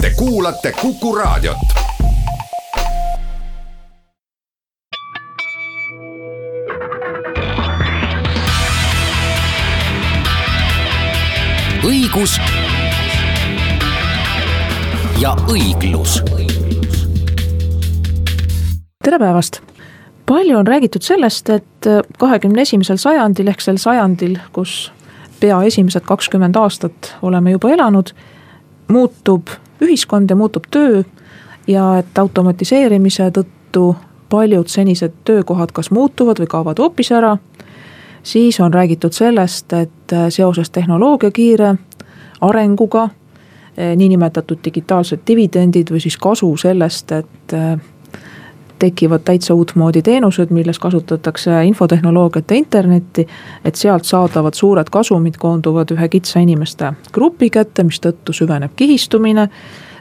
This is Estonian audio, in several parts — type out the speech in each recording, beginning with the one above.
Te kuulate Kuku Raadiot. õigus ja õiglus. tere päevast palju on räägitud sellest, et kahekümne esimesel sajandil ehk sel sajandil, kus pea esimesed kakskümmend aastat oleme juba elanud, muutub ühiskond ja muutub töö ja et automatiseerimise tõttu paljud senised töökohad kas muutuvad või kaovad hoopis ära siis on räägitud sellest, et äh, seoses tehnoloogia kiire arenguga, äh, niinimetatud digitaalsed dividendid või siis kasu sellest, et äh, tekivad täitsa uutmoodi teenused, milles kasutatakse infotehnoloogiat ja internetti. et sealt saadavad suured kasumid koonduvad ühe kitsa inimeste grupi kätte, mistõttu süveneb kihistumine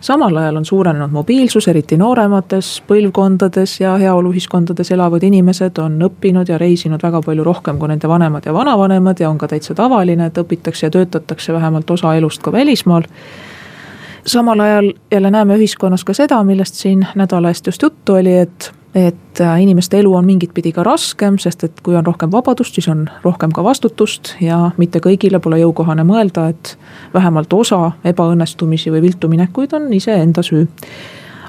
samal ajal on suurenenud mobiilsus, eriti nooremates põlvkondades ja heaoluühiskondades elavad inimesed on õppinud ja reisinud väga palju rohkem kui nende vanemad ja vanavanemad ja on ka täitsa tavaline, et õpitakse ja töötatakse vähemalt osa elust ka välismaal samal ajal jälle näeme ühiskonnas ka seda, millest siin nädala eest just juttu oli, et et äh, inimeste elu on mingit pidi ka raskem, sest et kui on rohkem vabadust, siis on rohkem ka vastutust ja mitte kõigile pole jõukohane mõelda, et vähemalt osa ebaõnnestumisi või viltu minekuid on iseenda süü.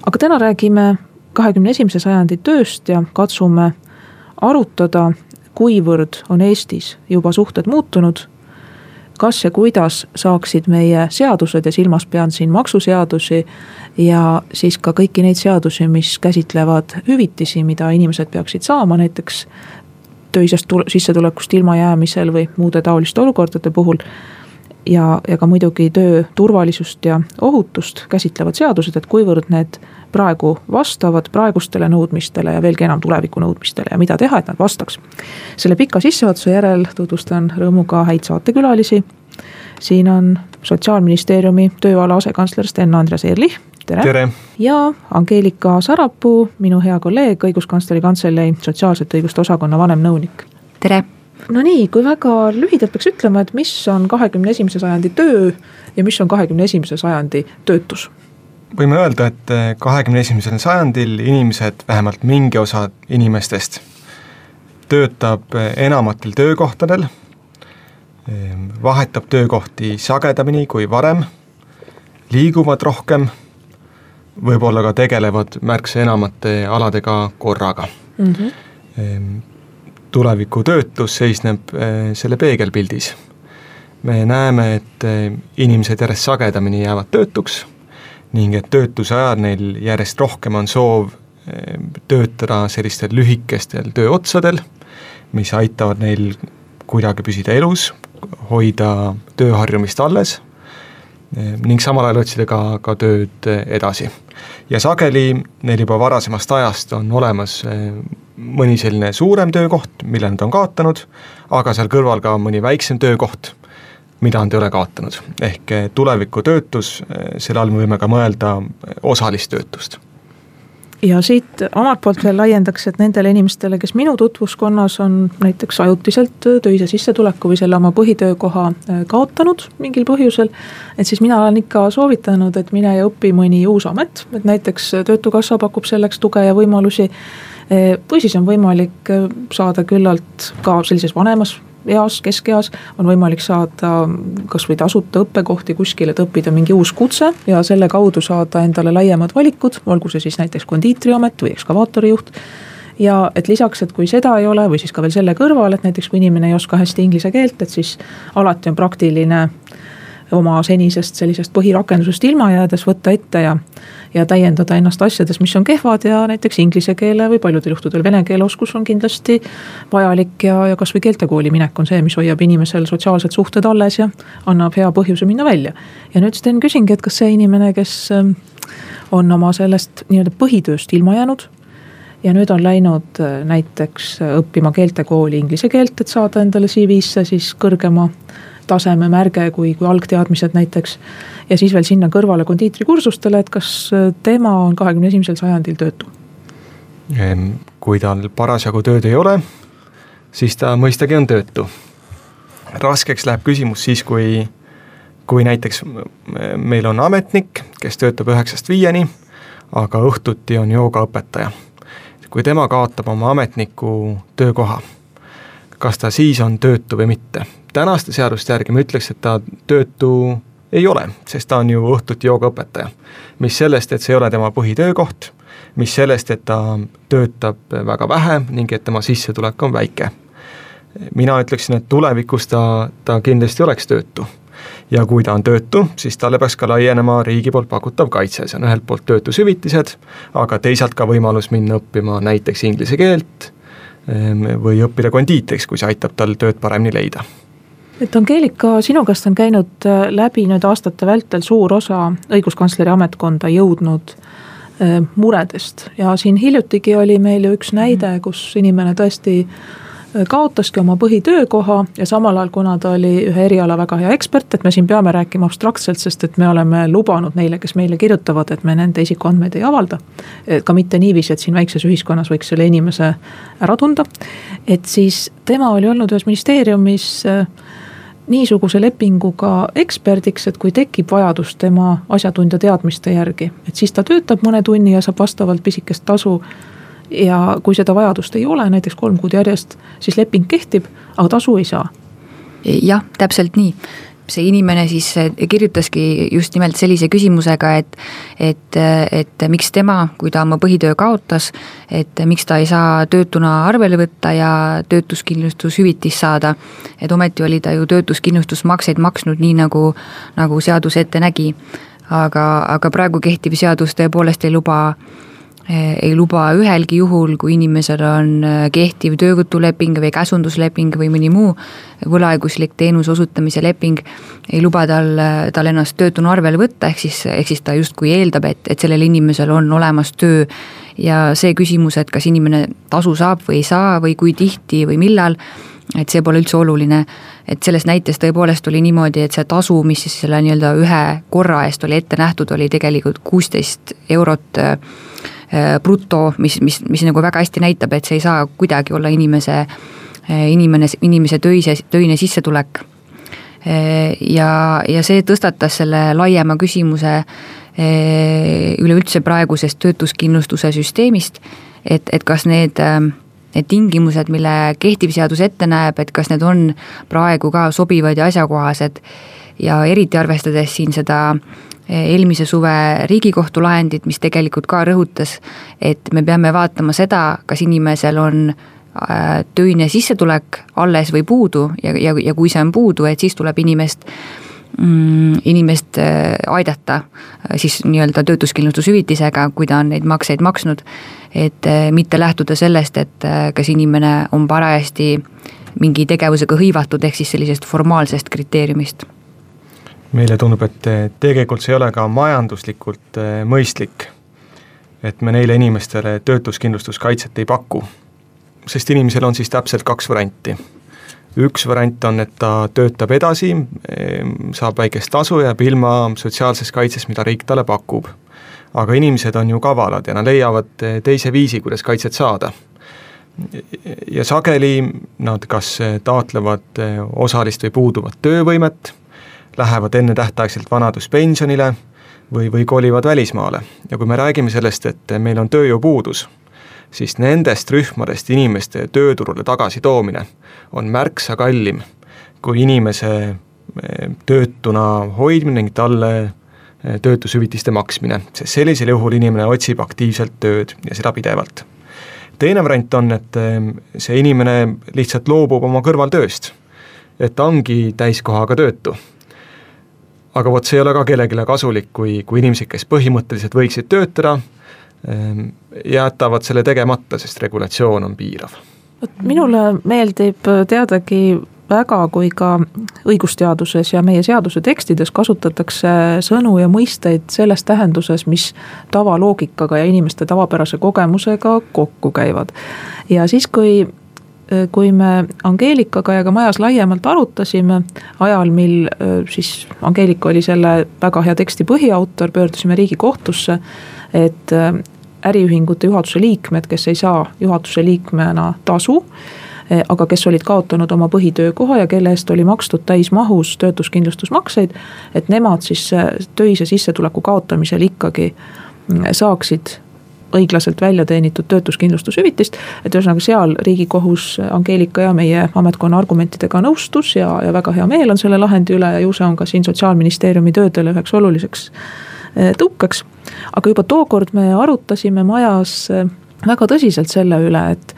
aga täna räägime kahekümne esimese sajandi tööst ja katsume arutada, kuivõrd on Eestis juba suhted muutunud kas ja kuidas saaksid meie seadused ja silmas pean siin maksuseadusi ja siis ka kõiki neid seadusi, mis käsitlevad hüvitisi, mida inimesed peaksid saama, näiteks töisest sissetulekust ilmajäämisel või muude taoliste olukordade puhul. Ja, ja ka muidugi töö turvalisust ja ohutust käsitlevad seadused, et kuivõrd need praegu vastavad praegustele nõudmistele ja veelgi enam tuleviku nõudmistele ja mida teha, et nad vastaks. selle pika sissejuhatuse järel tutvustan rõõmuga häid saatekülalisi. siin on sotsiaalministeeriumi tööala asekantsler Sten-Andreas Ehrlich, tere, tere.! ja Angeelika Sarapuu, minu hea kolleeg, õiguskantsleri kantselei sotsiaalsete õiguste osakonna vanemnõunik. tere! No nii, kui väga lühidalt peaks ütlema, et mis on kahekümne esimese sajandi töö ja mis on kahekümne esimese sajandi töötus võime öelda, et eh, kahekümne esimesel sajandil inimesed, vähemalt mingi osa inimestest, töötab eh, enamatel töökohtadel, ehm, vahetab töökohti sagedamini kui varem, liiguvad rohkem, võib-olla ka tegelevad märksa enamate aladega korraga mm. -hmm. Tuleviku töötus seisneb eh, selle peegelpildis. me näeme, et inimesed järjest sagedamini jäävad töötuks ning et töötuse ajal neil järjest rohkem on soov eh, töötada sellistel lühikestel tööotsadel, mis aitavad neil kuidagi püsida elus, hoida tööharjumist alles eh, ning samal ajal otsida ka, ka tööd edasi. ja sageli neil juba varasemast ajast on olemas eh, mõni selline suurem töökoht, mille nad on kaotanud, aga seal kõrval ka mõni väiksem töökoht mida nad ei ole kaotanud. ehk eh, tuleviku töötus, eh, selle all me võime ka mõelda eh, osalist töötust ja siit omalt poolt veel laiendaks, et nendele inimestele, kes minu tutvuskonnas on näiteks ajutiselt töise sissetuleku või selle oma põhitöökoha kaotanud mingil põhjusel. et siis mina olen ikka soovitanud, et mine ja õpi mõni uus amet, et näiteks Töötukassa pakub selleks tuge ja võimalusi. või siis on võimalik saada küllalt ka sellises vanemas eas, keskeas on võimalik saada kasvõi tasuta õppekohti kuskil, et õppida mingi uus kutse ja selle kaudu saada endale laiemad valikud, olgu see siis näiteks kondiitriamet või ekskavaatorijuht. Ja et lisaks, et kui seda ei ole või siis ka veel selle kõrval, et näiteks kui inimene ei oska hästi inglise keelt, et siis alati on praktiline oma senisest sellisest põhirakendusest ilma jäädes võtta ette ja ja täiendada ennast asjades, mis on kehvad ja näiteks inglise keele või paljudel juhtudel vene keele oskus on kindlasti vajalik ja, ja kasvõi keeltekooli minek on see, mis hoiab inimesel sotsiaalsed suhted alles ja annab hea põhjuse minna välja. ja nüüd Sten küsingi, et kas see inimene, kes ähm, on oma sellest nii-öelda põhitööst ilma jäänud ja nüüd on läinud äh, näiteks õppima keeltekooli inglise keelt, et saada endale CV-sse siis kõrgema taseme märge kui, kui algteadmised näiteks. ja siis veel sinna kõrvale kondiitrikursustele, et kas tema on kahekümne esimesel sajandil töötu? kui tal parasjagu tööd ei ole, siis ta mõistagi on töötu. raskeks läheb küsimus siis, kui, kui näiteks meil on ametnik, kes töötab üheksast viieni, aga õhtuti on joogaõpetaja. kui tema kaotab oma ametniku töökoha, kas ta siis on töötu või mitte? Tänaste seaduste järgi ma ütleks, et ta töötu ei ole, sest ta on ju õhtuti joogaõpetaja. mis sellest, et see ei ole tema põhitöökoht mis sellest, et ta töötab väga vähe ning et tema sissetulek on väike. mina ütleksin, et tulevikus ta, ta kindlasti oleks töötu. ja kui ta on töötu, siis talle peaks ka laienema riigi poolt pakutav kaitse, see on ühelt poolt töötushüvitised, aga teisalt ka võimalus minna õppima näiteks inglise keelt ehm, või õppida kondiitriks, kui see aitab tal tööd paremini leida et Angeelika, sinu käest on käinud äh, läbi nüüd aastate vältel suur osa õiguskantsleri ametkonda jõudnud Äh, muredest ja siin hiljutigi oli meil ju üks näide, mhm. kus inimene tõesti äh, kaotaski oma põhitöökoha ja samal ajal, kuna ta oli ühe eriala väga hea ekspert, et me siin peame rääkima abstraktselt, sest et me oleme lubanud neile, kes meile kirjutavad, et me nende isikuandmeid ei avalda. ka mitte niiviisi, et siin väikses ühiskonnas võiks selle inimese ära tunda. et siis tema oli olnud ühes ministeeriumis äh, niisuguse lepinguga eksperdiks, et kui tekib vajadus tema asjatundja teadmiste järgi, et siis ta töötab mõne tunni ja saab vastavalt pisikest tasu. ja kui seda vajadust ei ole, näiteks kolm kuud järjest, siis leping kehtib, aga tasu ei saa. jah, täpselt nii see inimene siis eh, kirjutaski just nimelt sellise küsimusega, et et, et miks tema, kui ta oma põhitöö kaotas, et miks ta ei saa töötuna arvele võtta ja töötuskindlustushüvitist saada. et ometi oli ta ju töötuskindlustusmakseid maksnud nii, nagu, nagu seadus ette nägi. aga, aga praegu kehtiv seadus tõepoolest ei luba Eh, ei luba ühelgi juhul, kui inimesel on eh, kehtiv töövõtuleping või käsundusleping või mõni muu võlaõiguslik teenuse osutamise leping, ei luba tal, eh, tal ennast töötuna arvele võtta, ehk siis, ehk siis ta justkui eeldab, et, et sellel inimesel on olemas töö. ja see küsimus, et kas inimene tasu saab või ei saa või kui tihti või millal, et see pole üldse oluline. et selles näites tõepoolest oli niimoodi, et see tasu, mis siis selle nii-öelda ühe korra eest oli ette nähtud, oli tegelikult kuusteist eurot Äh, bruto, mis, mis, mis nagu väga hästi näitab, et see ei saa kuidagi olla inimese, äh, inimene, inimese töise, töine sissetulek. Äh, ja, ja see tõstatas selle laiema küsimuse üleüldse praegusest töötuskindlustuse süsteemist, et, et kas need need tingimused, mille kehtiv seadus ette näeb, et kas need on praegu ka sobivad ja asjakohased ja eriti arvestades siin seda äh, eelmise suve Riigikohtu lahendit, mis tegelikult ka rõhutas, et me peame vaatama seda, kas inimesel on äh, töine sissetulek alles või puudu ja, ja, ja kui see on puudu, et siis tuleb inimest mm, inimest äh, aidata äh, siis nii-öelda töötuskindlustushüvitisega, kui ta on neid makseid maksnud. et mitte lähtuda sellest, et kas inimene on parajasti mingi tegevusega hõivatud, ehk siis sellisest formaalsest kriteeriumist meile tundub, et tegelikult see ei ole ka majanduslikult eh, mõistlik, et me neile inimestele töötuskindlustuskaitset ei paku. sest inimesel on siis täpselt kaks varianti. üks variant on, et ta töötab edasi, saab väikest tasu, jääb ilma sotsiaalsest kaitsest, mida riik talle pakub. aga inimesed on ju kavalad ja nad leiavad eh, teise viisi, kuidas kaitset saada ja sageli nad kas taotlevad osalist või puuduvat töövõimet lähevad ennetähtaegselt vanaduspensionile või, või kolivad välismaale. ja kui me räägime sellest, et meil on tööjõupuudus, siis nendest rühmadest inimeste tööturule tagasitoomine on märksa kallim kui inimese eh, töötuna hoidmine ning talle eh, töötushüvitiste maksmine, sest sellisel juhul inimene otsib aktiivselt tööd ja seda pidevalt. teine variant on, et eh, see inimene lihtsalt loobub oma kõrvaltööst, et ta ongi täiskohaga töötu aga vot see ei ole ka kellelegi kasulik, kui, kui inimesed, kes põhimõtteliselt võiksid töötada, ehm, jätavad selle tegemata, sest regulatsioon on piirav. vot minule meeldib teadagi väga, kui ka õigusteaduses ja meie seaduse tekstides kasutatakse sõnu ja mõisteid selles tähenduses, mis tavaloogikaga ja inimeste tavapärase kogemusega kokku käivad. ja siis, kui kui me Angeelikaga ja ka majas laiemalt arutasime, ajal, mil siis Angeelika oli selle väga hea teksti põhiautor, pöördusime Riigikohtusse, et äriühingute juhatuse liikmed, kes ei saa juhatuse liikmena tasu aga kes olid kaotanud oma põhitöökoha ja kelle eest oli makstud täismahus töötuskindlustusmakseid. et nemad siis töise sissetuleku kaotamisel ikkagi mm, saaksid õiglaselt välja teenitud töötuskindlustushüvitist. et ühesõnaga seal riigikohus Angeelika ja meie ametkonna argumentidega nõustus ja, ja väga hea meel on selle lahendi üle ja ju see on ka siin sotsiaalministeeriumi töödele üheks oluliseks eh, tõukeks. aga juba tookord me arutasime majas väga tõsiselt selle üle, et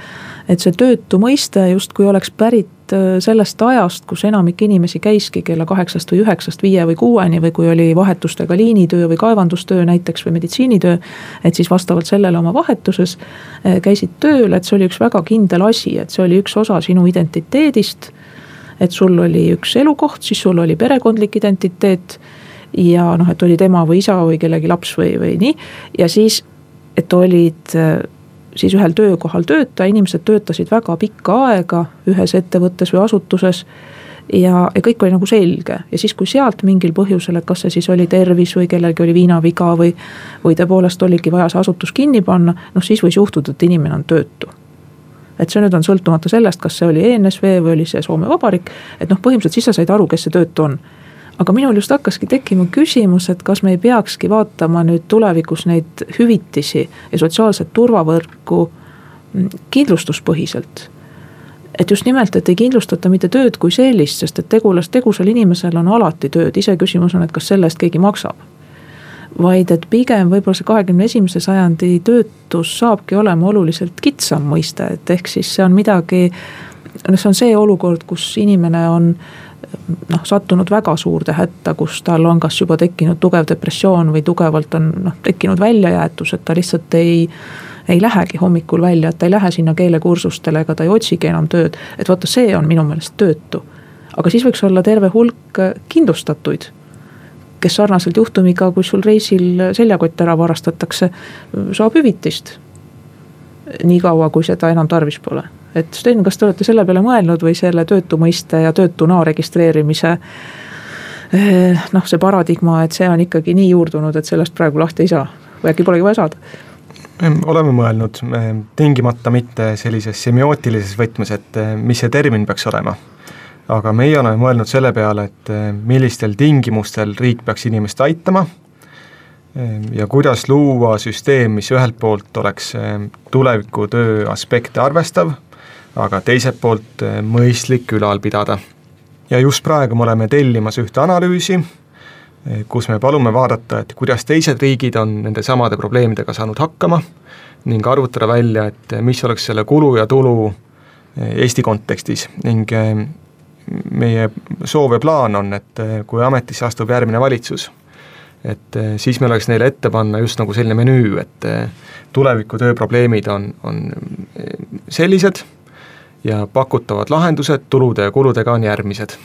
et see töötu mõiste justkui oleks pärit sellest ajast, kus enamik inimesi käiski kella kaheksast või üheksast viie või kuueni või kui oli vahetustega liinitöö või kaevandustöö näiteks või meditsiinitöö. et siis vastavalt sellele oma vahetuses äh, käisid tööl, et see oli üks väga kindel asi, et see oli üks osa sinu identiteedist. et sul oli üks elukoht, siis sul oli perekondlik identiteet ja noh, et oli tema või isa või kellegi laps või, või nii ja siis, et olid äh, siis ühel töökohal töötaja, inimesed töötasid väga pikka aega ühes ettevõttes või asutuses. ja, ja kõik oli nagu selge ja siis, kui sealt mingil põhjusel, et kas see siis oli tervis või kellelgi oli viinaviga või. või tõepoolest oligi vaja see asutus kinni panna, noh siis võis juhtuda, et inimene on töötu et see nüüd on sõltumata sellest, kas see oli ENSV või oli see Soome Vabariik, et noh, põhimõtteliselt siis sa said aru, kes see töötu on aga minul just hakkaski tekkima küsimus, et kas me ei peakski vaatama nüüd tulevikus neid hüvitisi ja sotsiaalset turvavõrku kindlustuspõhiselt. et just nimelt, et ei kindlustata mitte tööd kui sellist, sest et tegulas, tegusal inimesel on alati tööd, iseküsimus on, et kas selle eest keegi maksab. vaid et pigem võib-olla see kahekümne esimese sajandi töötus saabki olema oluliselt kitsam mõiste, et ehk siis see on midagi. noh, see on see olukord, kus inimene on noh, sattunud väga suurde hätta, kus tal on kas juba tekkinud tugev depressioon või tugevalt on noh, tekkinud väljajäetus, et ta lihtsalt ei ei lähegi hommikul välja, et ta ei lähe sinna keelekursustele, ega ta ei otsigi enam tööd, et vaata, see on minu meelest töötu. aga siis võiks olla terve hulk kindlustatuid, kes sarnaselt juhtumiga, kui sul reisil seljakott ära varastatakse, saab hüvitist. nii kaua, kui seda enam tarvis pole et Sten, kas te olete selle peale mõelnud või selle töötu mõiste ja töötuna registreerimise eh, noh, see paradigma, et see on ikkagi nii juurdunud, et sellest praegu lahti ei saa või äkki polegi vaja saada? oleme mõelnud, tingimata mitte sellises semiootilises võtmes, et eh, mis see termin peaks olema. aga meie oleme mõelnud selle peale, et eh, millistel tingimustel riik peaks inimest aitama ja kuidas luua süsteem, mis ühelt poolt oleks tulevikutöö aspekte arvestav aga teiselt poolt eh, mõistlik ülal pidada. ja just praegu me oleme tellimas ühte analüüsi, eh, kus me palume vaadata, et kuidas teised riigid on nende samade probleemidega saanud hakkama ning arvutada välja, et mis oleks selle kulu ja tulu eh, Eesti kontekstis ning meie soov ja plaan on, et kui ametisse astub järgmine valitsus, et siis meil oleks neile ette panna just nagu selline menüü, et tuleviku tööprobleemid on, on sellised ja pakutavad lahendused tulude ja kuludega on järgmised.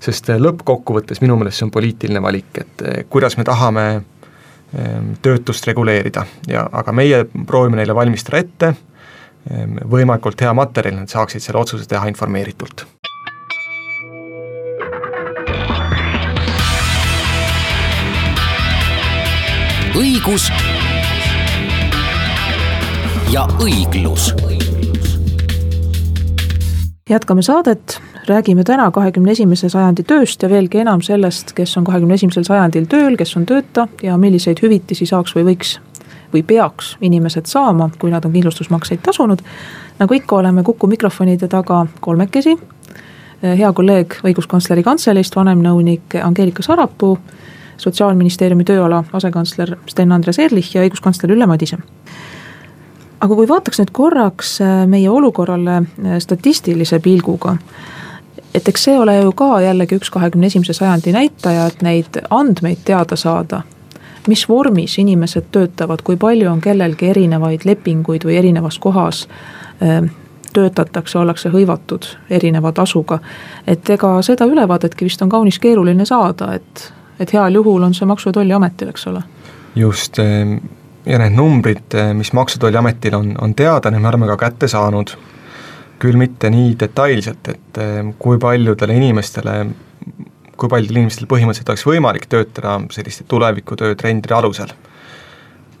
sest eh, lõppkokkuvõttes minu meelest see on poliitiline valik, et eh, kuidas me tahame ehm, töötust reguleerida ja, aga meie proovime neile valmistada ette ehm, võimalikult hea materjali, nad saaksid selle otsuse teha informeeritult. õigus ja õiglus jätkame saadet, räägime täna kahekümne esimese sajandi tööst ja veelgi enam sellest, kes on kahekümne esimesel sajandil tööl, kes on tööta ja milliseid hüvitisi saaks või võiks või peaks inimesed saama, kui nad on kindlustusmakseid tasunud. nagu ikka, oleme Kuku mikrofonide taga kolmekesi. hea kolleeg õiguskantsleri kantseleist, vanemnõunik Angeelika Sarapuu, sotsiaalministeeriumi tööala asekantsler Sten-Andres Ehrlich ja õiguskantsler Ülle Madise aga kui vaataks nüüd korraks äh, meie olukorrale äh, statistilise pilguga, et eks see ole ju ka jällegi üks kahekümne esimese sajandi näitaja, et neid andmeid teada saada. mis vormis inimesed töötavad, kui palju on kellelgi erinevaid lepinguid või erinevas kohas äh, töötatakse, ollakse hõivatud erineva tasuga. et ega seda ülevaadetki vist on kaunis keeruline saada, et, et heal juhul on see Maksu- ja Tolliametil, eks ole. just, ehm, ja need numbrid, eh, mis Maksu- ja Tolliametil on, on teada, need me oleme ka kätte saanud, küll mitte nii detailselt, et ehm, kui paljudele inimestele, kui paljudel inimestel põhimõtteliselt oleks võimalik töötada selliste tulevikutöö trendide alusel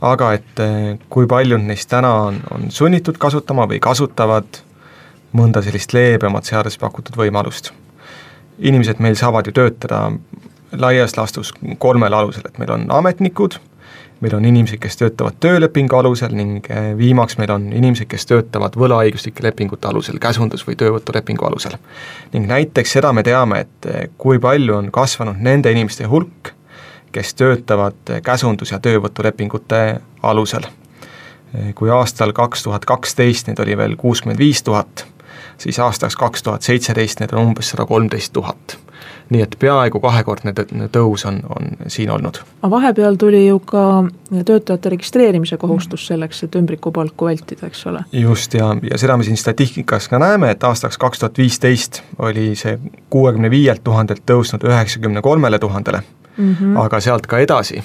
aga et eh, kui paljud neist täna on, on sunnitud kasutama või kasutavad mõnda sellist leebemat seaduses pakutud võimalust. inimesed meil saavad ju töötada laias laastus kolmel alusel, et meil on ametnikud, meil on inimesed, kes töötavad töölepingu alusel ning eh, viimaks meil on inimesed, kes töötavad võlaõiguslike lepingute alusel, käsundus- või töövõtulepingu alusel. ning näiteks seda me teame, et eh, kui palju on kasvanud nende inimeste hulk, kes töötavad käsundus- ja töövõtulepingute alusel. kui aastal kaks tuhat kaksteist neid oli veel kuuskümmend viis tuhat, siis aastaks kaks tuhat seitseteist neid on umbes sada kolmteist tuhat. Nii et peaaegu kahekordne tõus on, on siin olnud. aga vahepeal tuli ju ka töötajate registreerimise kohustus selleks, et ümbrikupalku vältida, eks ole? just, ja, ja seda me siin statistikas ka näeme, et aastaks kaks tuhat viisteist oli see kuuekümne viielt tuhandelt tõusnud üheksakümne kolmele tuhandele -hmm. aga sealt ka edasi,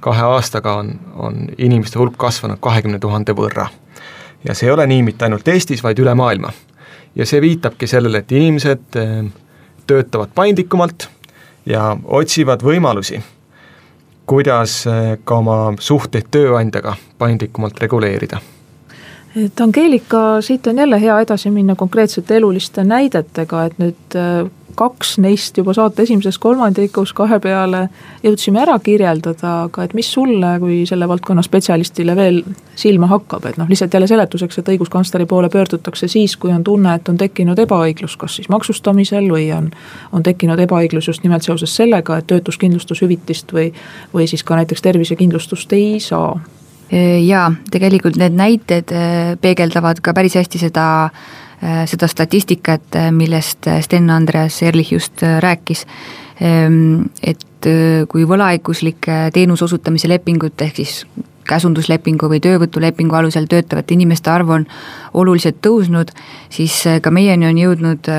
kahe aastaga on, on inimeste hulk kasvanud kahekümne tuhande võrra. ja see ei ole nii mitte ainult Eestis, vaid üle maailma. ja see viitabki sellele, et inimesed töötavad paindlikumalt ja otsivad võimalusi, kuidas eh, ka oma suhteid tööandjaga paindlikumalt reguleerida. Et Angeelika, siit on jälle hea edasi minna konkreetsete eluliste näidetega, et nüüd äh, kaks neist juba saate esimeses kolmandikus kahe peale jõudsime ära kirjeldada, aga et mis sulle kui selle valdkonna spetsialistile veel silma hakkab, et noh, lihtsalt jälle seletuseks, et õiguskantsleri poole pöördutakse siis, kui on tunne, et on tekkinud ebaõiglus, kas siis maksustamisel või on, on tekkinud ebaõiglus just nimelt seoses sellega, et töötuskindlustushüvitist või, või siis ka näiteks tervisekindlustust ei saa. Jaa, tegelikult need näited äh, peegeldavad ka päris hästi seda, äh, seda statistikat, äh, millest Sten-Andreas Erlich just rääkis. Ehm, et kui võlaõiguslike teenuse osutamise lepingut, ehk siis käsunduslepingu või töövõtulepingu alusel töötavate inimeste arv on oluliselt tõusnud, siis ka meieni on jõudnud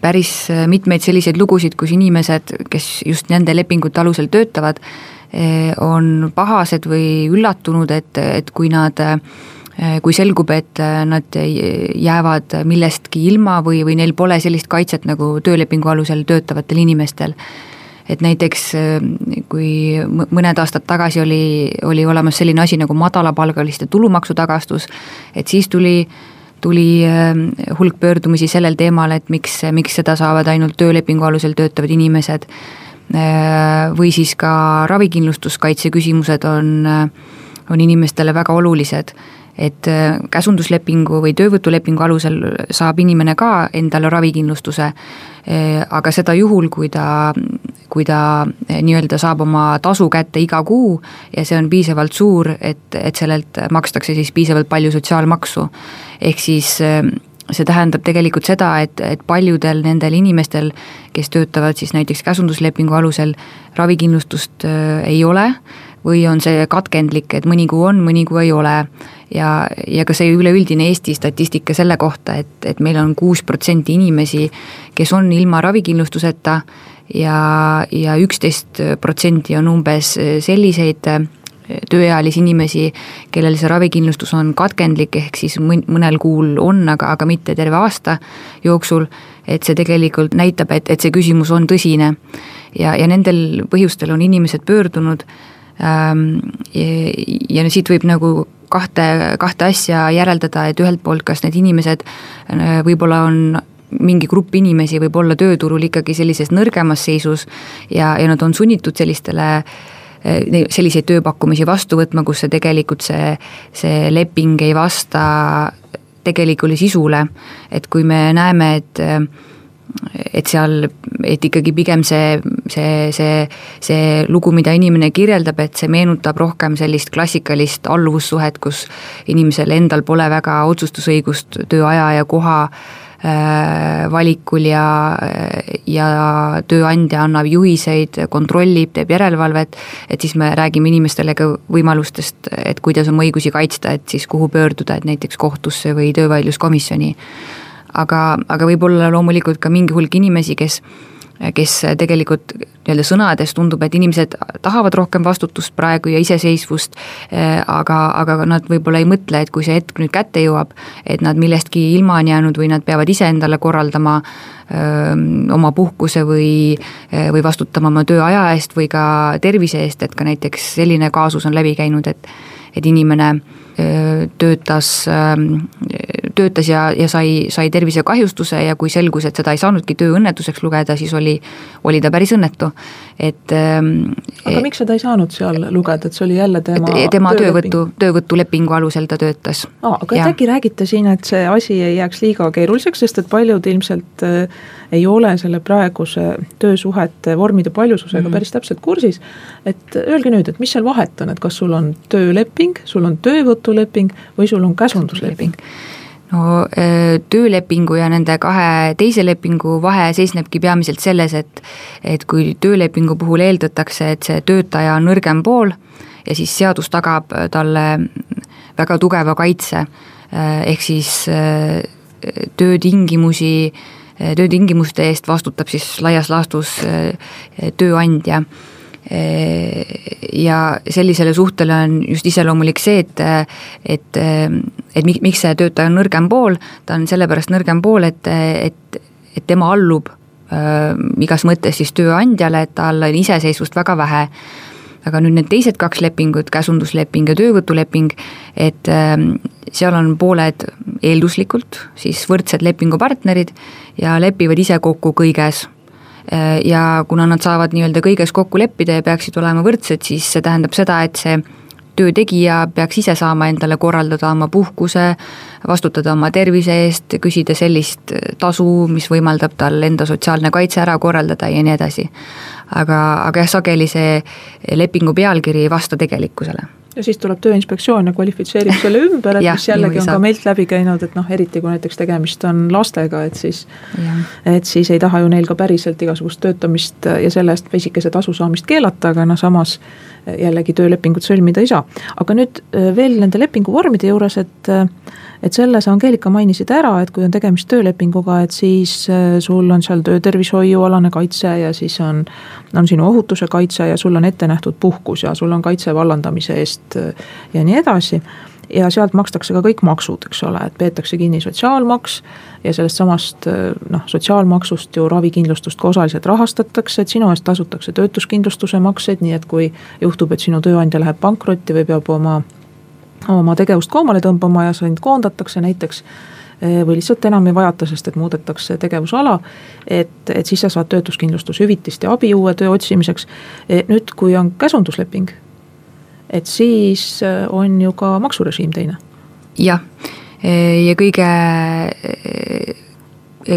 päris mitmeid selliseid lugusid, kus inimesed, kes just nende lepingute alusel töötavad, on pahased või üllatunud, et, et kui nad eh, kui selgub, et eh, nad jäävad millestki ilma või, või neil pole sellist kaitset nagu töölepingu alusel töötavatel inimestel. et näiteks kui mõned aastad tagasi oli, oli olemas selline asi nagu madalapalgaliste tulumaksutagastus, et siis tuli tuli hulk pöördumisi sellel teemal, et miks, miks seda saavad ainult töölepingu alusel töötavad inimesed või siis ka ravikindlustuskaitse küsimused on, on inimestele väga olulised. Et äh, käsunduslepingu või töövõtulepingu alusel saab inimene ka endale ravikindlustuse, aga seda juhul, kui ta, kui ta nii-öelda saab oma tasu kätte iga kuu ja see on piisavalt suur, et, et sellelt makstakse siis piisavalt palju sotsiaalmaksu. ehk siis see tähendab tegelikult seda, et, et paljudel nendel inimestel, kes töötavad siis näiteks käsunduslepingu alusel, ravikindlustust äh, ei ole või on see katkendlik, et mõni kuu on, mõni kuu ei ole. ja, ja ka see üleüldine Eesti statistika selle kohta, et, et meil on kuus protsenti inimesi, kes on ilma ravikindlustuseta ja, ja üksteist protsenti on umbes selliseid tööealisi inimesi, kellel see ravikindlustus on katkendlik, ehk siis mõnel kuul on, aga, aga mitte terve aasta jooksul, et see tegelikult näitab, et, et see küsimus on tõsine. ja, ja nendel põhjustel on inimesed pöördunud ähm, ja, ja siit võib nagu kahte, kahte asja järeldada, et ühelt poolt, kas need inimesed äh, võib-olla on mingi grupp inimesi võib olla tööturul ikkagi sellises nõrgemas seisus ja, ja nad on sunnitud sellistele äh, selliseid tööpakkumisi vastu võtma, kus see tegelikult see, see leping ei vasta tegelikule sisule. et kui me näeme, et et seal, et ikkagi pigem see, see, see, see lugu, mida inimene kirjeldab, et see meenutab rohkem sellist klassikalist alluvussuhet, kus inimesel endal pole väga otsustusõigust tööaja ja koha valikul ja, ja tööandja annab juhiseid, kontrollib, teeb järelevalvet, et siis me räägime inimestele ka võimalustest, et kuidas oma õigusi kaitsta, et siis kuhu pöörduda, et näiteks kohtusse või töövaidluskomisjoni. Aga, aga võib olla loomulikult ka mingi hulk inimesi, kes kes tegelikult nii-öelda sõnades tundub, et inimesed tahavad rohkem vastutust praegu ja iseseisvust, aga, aga nad võib-olla ei mõtle, et kui see hetk nüüd kätte jõuab, et nad millestki ilma on jäänud või nad peavad ise endale korraldama öö, oma puhkuse või, või vastutama oma tööaja eest või ka tervise eest, et ka näiteks selline kaasus on läbi käinud, et et inimene töötas, töötas ja, ja sai, sai tervisekahjustuse ja kui selgus, et seda ei saanudki tööõnnetuseks lugeda, siis oli, oli ta päris õnnetu, et. aga miks seda ei saanud seal lugeda, et see oli jälle tema tema töövõtu, töövõtulepingu alusel ta töötas. aa, aga et äkki räägite siin, et see asi ei jääks liiga keeruliseks, sest et paljud ilmselt ei ole selle praeguse töösuhete vormide paljususega mm -hmm. päris täpselt kursis. et öelge nüüd, et mis seal vahet on, et kas sul on tööleping, sul on töövõtuleping või sul on käsundusleping? No äh, töölepingu ja nende kahe teise lepingu vahe seisnebki peamiselt selles, et et kui töölepingu puhul eeldatakse, et see töötaja on nõrgem pool ja siis seadus tagab talle väga tugeva kaitse, äh, ehk siis töötingimusi Eh, töötingimuste eest vastutab siis laias laastus eh, tööandja. eh, ja sellisele suhtele on just iseloomulik see, et, et, et miks see töötaja on nõrgem pool, ta on sellepärast nõrgem pool, et, et, et tema allub äh, igas mõttes siis tööandjale, et tal on iseseisvust väga vähe. Aga nüüd need teised kaks lepingut, käsundusleping ja töövõtuleping, et ähm, seal on pooled eelduslikult siis võrdsed lepingupartnerid ja lepivad ise kokku kõiges äh, ja kuna nad saavad nii-öelda kõiges kokku leppida ja peaksid olema võrdsed, siis see tähendab seda, et see töö tegija peaks ise saama endale korraldada oma puhkuse, vastutada oma tervise eest, küsida sellist tasu, mis võimaldab tal enda sotsiaalne kaitse ära korraldada ja nii edasi. Aga, aga jah, sageli see lepingu pealkiri ei vasta tegelikkusele ja siis tuleb Tööinspektsioon ja kvalifitseerib selle ümber, et ja, mis jällegi on ka meilt läbi käinud, et noh, eriti kui näiteks tegemist on lastega, et siis. et siis ei taha ju neil ka päriselt igasugust töötamist ja selle eest pisikese tasu saamist keelata, aga noh, samas jällegi töölepingut sõlmida ei saa. aga nüüd äh, veel nende lepinguvormide juures, et äh, et selle sa, Angeelika, mainisid ära, et kui on tegemist töölepinguga, et siis äh, sul on seal töötervishoiualane kaitse ja siis on, on sinu ohutuse kaitse ja sul on ette nähtud puhkus ja sul on kaitse vallandamise eest äh, ja nii edasi ja sealt makstakse ka kõik maksud, eks ole, et peetakse kinni sotsiaalmaks ja sellest samast äh, noh, sotsiaalmaksust ju ravikindlustust ka osaliselt rahastatakse, et sinu eest tasutakse töötuskindlustuse makseid, nii et kui juhtub, et sinu tööandja läheb pankrotti või peab oma oma tegevust koomale tõmbama ja sind koondatakse näiteks eh, või lihtsalt enam ei vajata, sest et muudetakse tegevusala, et, et siis sa saad töötuskindlustushüvitist ja abi uue töö otsimiseks. Nüüd, kui on käsundusleping, et siis eh, on ju ka maksurežiim teine. jah, ja kõige,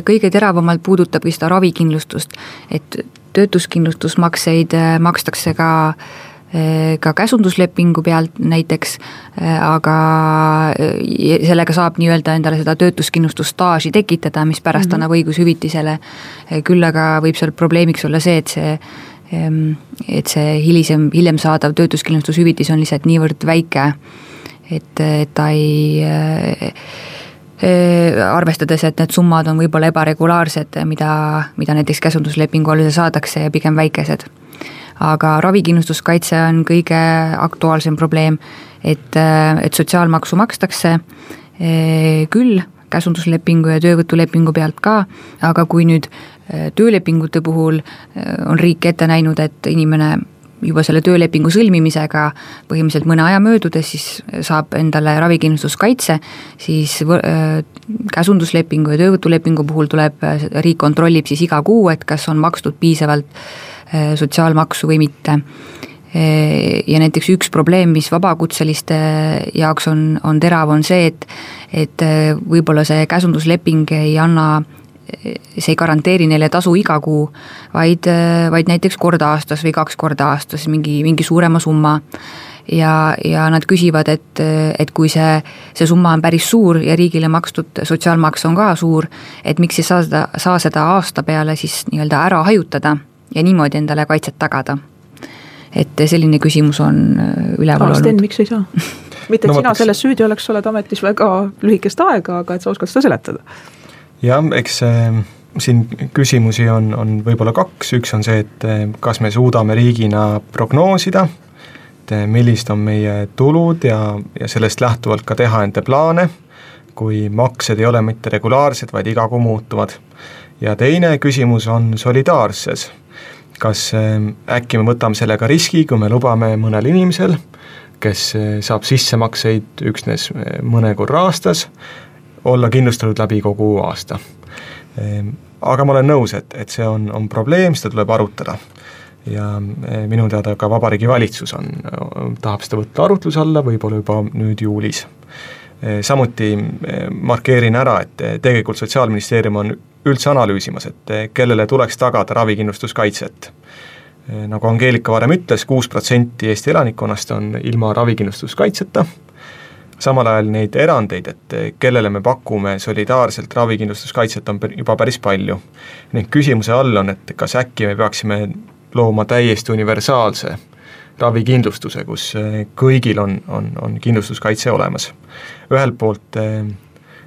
kõige teravamalt puudutabki seda ravikindlustust, et töötuskindlustusmakseid makstakse ka äh, Äh, ka käsunduslepingu pealt näiteks, äh, aga äh, sellega saab nii-öelda endale seda töötuskindlustusstaaži tekitada, mis pärast mm -hmm. annab õigushüvitisele. küll aga võib seal probleemiks olla see, et see et see hilisem, hiljem saadav töötuskindlustushüvitis on lihtsalt niivõrd väike, et, ta ei arvestades, et need summad on võib-olla ebaregulaarsed, mida, mida näiteks käsunduslepingu alusel saadakse ja pigem väikesed. Aga ravikindlustuskaitse on kõige aktuaalsem probleem, et, et sotsiaalmaksu makstakse eh, küll, käsunduslepingu ja töövõtulepingu pealt ka, aga kui nüüd eh, töölepingute puhul eh, on riik ette näinud, et inimene juba selle töölepingu sõlmimisega põhimõtteliselt mõne aja möödudes siis saab endale ravikindlustuskaitse, siis käsunduslepingu ja töövõtulepingu puhul tuleb, riik kontrollib siis iga kuu, et kas on makstud piisavalt Äh, sotsiaalmaksu või mitte. Äh, ja näiteks üks probleem, mis vabakutseliste jaoks on, on terav, on see, et et äh, võib-olla see käsundusleping ei anna see ei garanteeri neile tasu iga kuu, vaid, vaid näiteks kord aastas või kaks korda aastas mingi, mingi suurema summa. ja, ja nad küsivad, et, et kui see, see summa on päris suur ja riigile makstud sotsiaalmaks on ka suur, et miks ei saa seda, saa seda aasta peale siis nii-öelda ära hajutada ja niimoodi endale kaitset tagada. et selline küsimus on üleval olnud. Sten, miks ei saa? mitte, et no, sina selles süüdi oleks, sa oled ametis väga lühikest aega, aga et sa oskad seda seletada. Jah, eks äh, siin küsimusi on, on võib-olla kaks, üks on see, et äh, kas me suudame riigina prognoosida, et äh, millised on meie tulud ja, ja sellest lähtuvalt ka teha enda plaane, kui maksed ei ole mitte regulaarsed, vaid iga kuu muutuvad. ja teine küsimus on solidaarses kas äkki me võtame sellega riski, kui me lubame mõnel inimesel kes saab sissemakseid üksnes mõne korra aastas, olla kindlustatud läbi kogu aasta. Ehm, aga ma olen nõus, et, et see on, on probleem, seda tuleb arutada. ja eh, minu teada ka Vabariigi Valitsus on, tahab seda võtta arutluse alla, võib-olla juba nüüd juulis. samuti markeerin ära, et tegelikult Sotsiaalministeerium on üldse analüüsimas, et kellele tuleks tagada ravikindlustuskaitset Eh, nagu Angeelika varem ütles, kuus protsenti Eesti elanikkonnast on ilma ravikindlustuskaitseta, samal ajal neid erandeid, et eh, kellele me pakume solidaarselt ravikindlustuskaitset, on juba päris palju. ning küsimuse all on, et kas äkki me peaksime looma täiesti universaalse ravikindlustuse, kus eh, kõigil on, on, on kindlustuskaitse olemas. ühelt poolt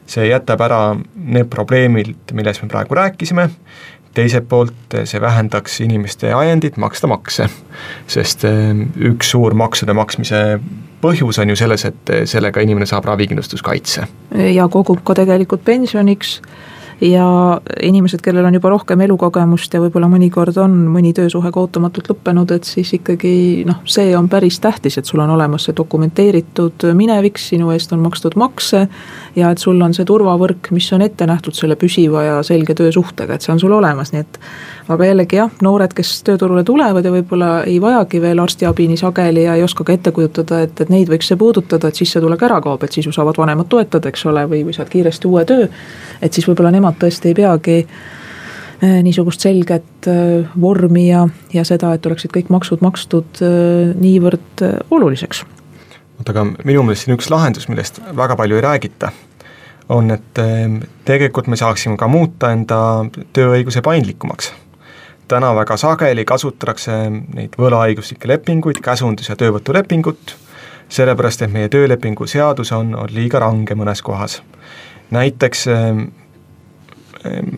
see jätab ära need probleemid, millest me praegu rääkisime, teiselt poolt eh, see vähendaks inimeste ajendit maksta makse, sest eh, üks suur maksude maksmise põhjus on ju selles, et eh, sellega inimene saab ravikindlustuskaitse. ja kogub ka tegelikult pensioniks ja inimesed, kellel on juba rohkem elukogemust ja võib-olla mõnikord on mõni töösuhe ka ootamatult lõppenud, et siis ikkagi noh, see on päris tähtis, et sul on olemas see dokumenteeritud minevik, sinu eest on makstud makse. ja et sul on see turvavõrk, mis on ette nähtud selle püsiva ja selge töösuhtega, et see on sul olemas, nii et. aga jällegi jah, noored, kes tööturule tulevad ja võib-olla ei vajagi veel arstiabi nii sageli ja ei oska ka ette kujutada, et, et neid võiks see puudutada, et sissetulek ära kaob, et siis ju saavad vanemad toetada, eks ole, või, või saad kiiresti uue töö. et siis võib-olla nemad tõesti ei peagi äh, niisugust selget äh, vormi ja, ja seda, et oleksid kõik maksud makstud äh, niivõrd oluliseks. oota, aga minu meelest siin üks lahendus, millest väga palju ei räägita, on, et tegelikult me saaksime ka muuta enda tööõiguse paindlikumaks. täna väga sageli kasutatakse neid võlaõiguslikke lepinguid, käsundus- ja töövõtulepingut, sellepärast et meie töölepingu seadus on, on liiga range mõnes kohas. näiteks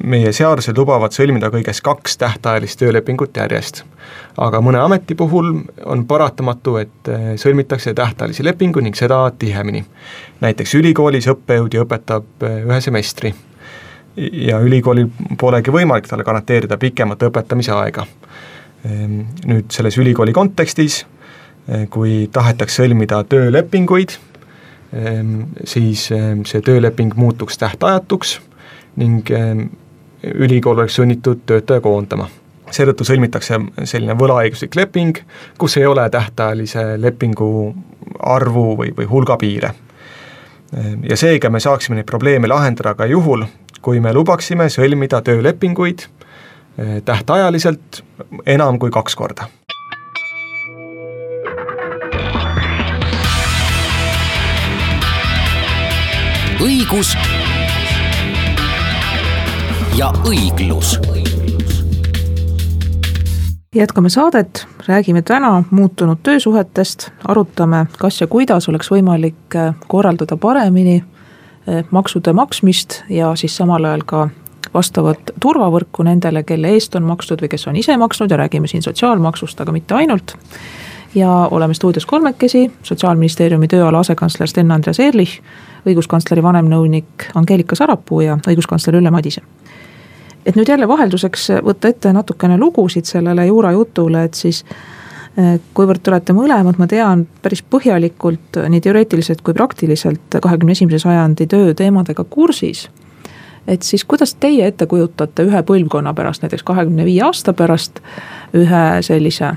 meie seadused lubavad sõlmida kõigest kaks tähtajalist töölepingut järjest. aga mõne ameti puhul on paratamatu, et eh, sõlmitakse tähtajalisi lepinguid ning seda tihemini. näiteks ülikoolis õppejõud ju õpetab eh, ühe semestri ja ülikoolil polegi võimalik talle garanteerida pikemat õpetamise aega. Ehm, nüüd selles ülikooli kontekstis, eh, kui tahetakse sõlmida töölepinguid, ehm, siis see tööleping muutuks tähtajatuks ning ehm, ülikool oleks sunnitud töötaja koondama. seetõttu sõlmitakse selline võlaõiguslik leping, kus ei ole tähtajalise lepingu arvu või, või hulga piire. Ehm, ja seega me saaksime neid probleeme lahendada ka juhul, kui me lubaksime sõlmida töölepinguid ehm, tähtajaliselt enam kui kaks korda õigus ja õiglus. jätkame saadet, räägime täna muutunud töösuhetest, arutame, kas ja kuidas oleks võimalik äh, korraldada paremini äh, maksude maksmist ja siis samal ajal ka vastavat turvavõrku nendele, kelle eest on makstud või kes on ise maksnud. Ja räägime siin sotsiaalmaksust, aga mitte ainult. ja oleme stuudios kolmekesi, Sotsiaalministeeriumi tööala asekantsler Sten-Andreas Ehrlich, õiguskantsleri vanemnõunik Angeelika Sarapuu ja õiguskantsler Ülle Madise et nüüd jälle vahelduseks võtta ette natukene lugusid sellele juurajutule, et siis eh, kuivõrd te olete mõlemad, ma tean, päris põhjalikult nii teoreetiliselt kui praktiliselt kahekümne esimese sajandi tööteemadega kursis. et siis kuidas teie ette kujutate ühe põlvkonna pärast, näiteks kahekümne viie aasta pärast ühe sellise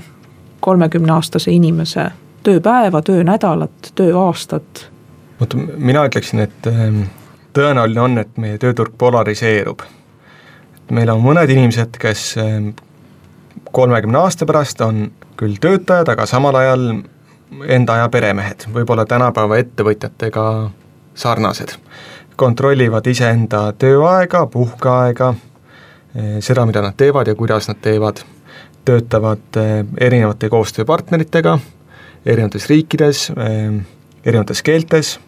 kolmekümne aastase inimese tööpäeva, töönädalat, tööaastat? vot mina ütleksin, et ehm, tõenäoline on, et meie tööturg polariseerub meil on mõned inimesed, kes ehm, kolmekümne aasta pärast on küll töötajad, aga samal ajal enda aja peremehed, võib-olla tänapäeva ettevõtjatega sarnased. kontrollivad iseenda tööaega, puhkeaega, seda, mida nad teevad ja kuidas nad teevad, töötavad erinevate koostööpartneritega, erinevates riikides, erinevates keeltes. Eh,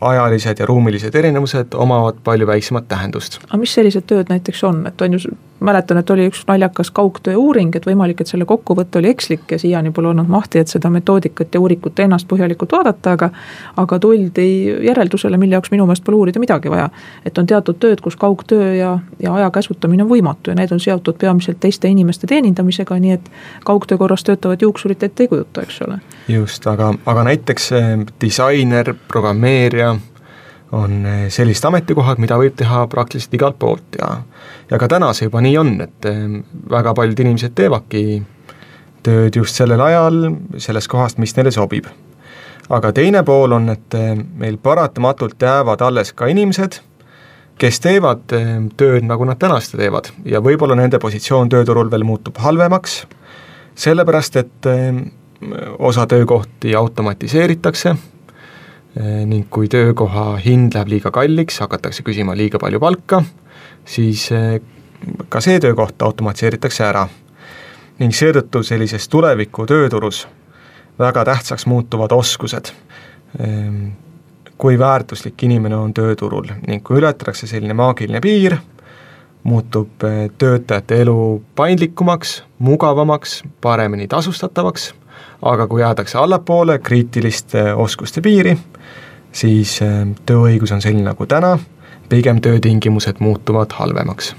ajalised ja ruumilised erinevused omavad palju väiksemat tähendust. aga mis sellised tööd näiteks on, et on ju, mäletan, et oli üks naljakas kaugtöö uuring, et võimalik, et selle kokkuvõte oli ekslik ja siiani pole olnud mahti, et seda metoodikat ja uuringut ennast põhjalikult vaadata, aga aga tuldi järeldusele, mille jaoks minu meelest pole uurida midagi vaja. et on teatud tööd, kus kaugtöö ja, ja aja käsutamine on võimatu ja need on seotud peamiselt teiste inimeste teenindamisega, nii et kaugtöö korras töötavat juuksurit ette ei kujuta, eks ole. just, aga, aga näiteks eh, disainer, programmeerija on eh, sellised ametikohad, mida võib teha praktiliselt igalt poolt ja ja ka täna see juba nii on, et eh, väga paljud inimesed teevadki tööd just sellel ajal, sellest kohast, mis neile sobib. aga teine pool on, et eh, meil paratamatult jäävad alles ka inimesed, kes teevad tööd, nagu nad tänasti teevad ja võib-olla nende positsioon tööturul veel muutub halvemaks, sellepärast et osa töökohti automatiseeritakse ning kui töökoha hind läheb liiga kalliks, hakatakse küsima liiga palju palka, siis eh, ka see töökoht automatiseeritakse ära. ning seetõttu sellises tuleviku tööturus väga tähtsaks muutuvad oskused, ehm, kui väärtuslik inimene on tööturul ning kui ületatakse selline maagiline piir, muutub eh, töötajate elu paindlikumaks, mugavamaks, paremini tasustatavaks, aga kui jäädakse allapoole kriitiliste oskuste piiri, siis äh, tööõigus on selline nagu täna, pigem töötingimused muutuvad halvemaks.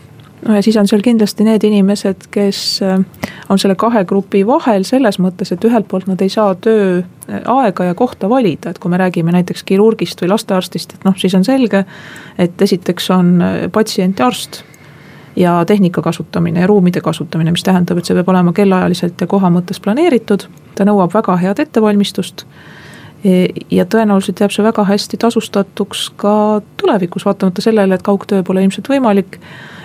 No ja siis on seal kindlasti need inimesed, kes äh, on selle kahe grupi vahel selles mõttes, et ühelt poolt nad ei saa tööaega äh, ja kohta valida, et kui me räägime näiteks kirurgist või lastearstist, et noh, siis on selge, et esiteks on patsient ja arst ja tehnika kasutamine ja ruumide kasutamine, mis tähendab, et see peab olema kellaajaliselt ja koha mõttes planeeritud, ta nõuab väga head ettevalmistust E, ja tõenäoliselt jääb see väga hästi tasustatuks ka tulevikus, vaatamata sellele, et kaugtöö pole ilmselt võimalik.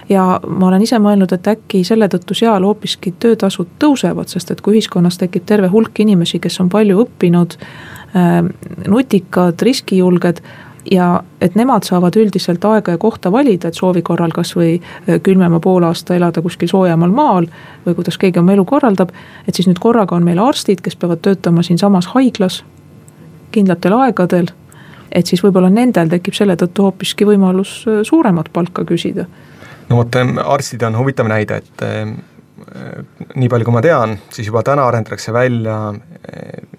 ja ma olen ise mõelnud, et äkki selle tõttu seal hoopiski töötasud tõusevad, sest et kui ühiskonnas tekib terve hulk inimesi, kes on palju õppinud, ähm, nutikad, riskijulged ja et nemad saavad üldiselt aega ja kohta valida, et soovi korral kasvõi äh, külmema poolaasta elada kuskil soojemal maal. või kuidas keegi oma elu korraldab, et siis nüüd korraga on meil arstid, kes peavad töötama siinsamas haiglas kindlatel aegadel. et siis võib-olla nendel tekib selle tõttu hoopiski võimalus äh, suuremat palka küsida. no vot, arstid on huvitav näide, et äh, nii palju, kui ma tean, siis juba täna arendatakse välja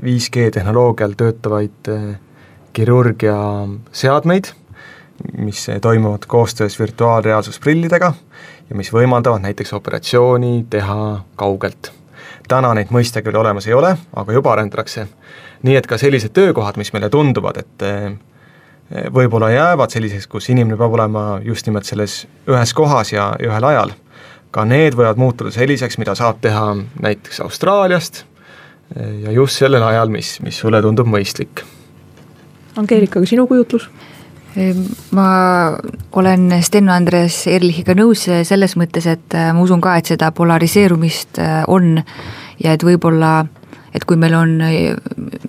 5G äh, tehnoloogial töötavaid kirurgia seadmeid, mis toimuvad koostöös virtuaalreaalsusprillidega ja mis võimaldavad näiteks operatsiooni teha kaugelt. täna neid mõistagi veel olemas ei ole, aga juba arendatakse nii et ka sellised töökohad, mis meile tunduvad, et eh, võib-olla jäävad selliseks, kus inimene peab olema just nimelt selles ühes kohas ja, ja ühel ajal, ka need võivad muutuda selliseks, mida saab teha näiteks Austraaliast eh, ja just sellel ajal, mis, mis sulle tundub mõistlik. Angeelika, aga sinu kujutlus? Ehm, ma olen Sten-Andreas Erlichiga nõus selles mõttes, et eh, ma usun ka, et seda polariseerumist on ja et võib-olla et kui meil on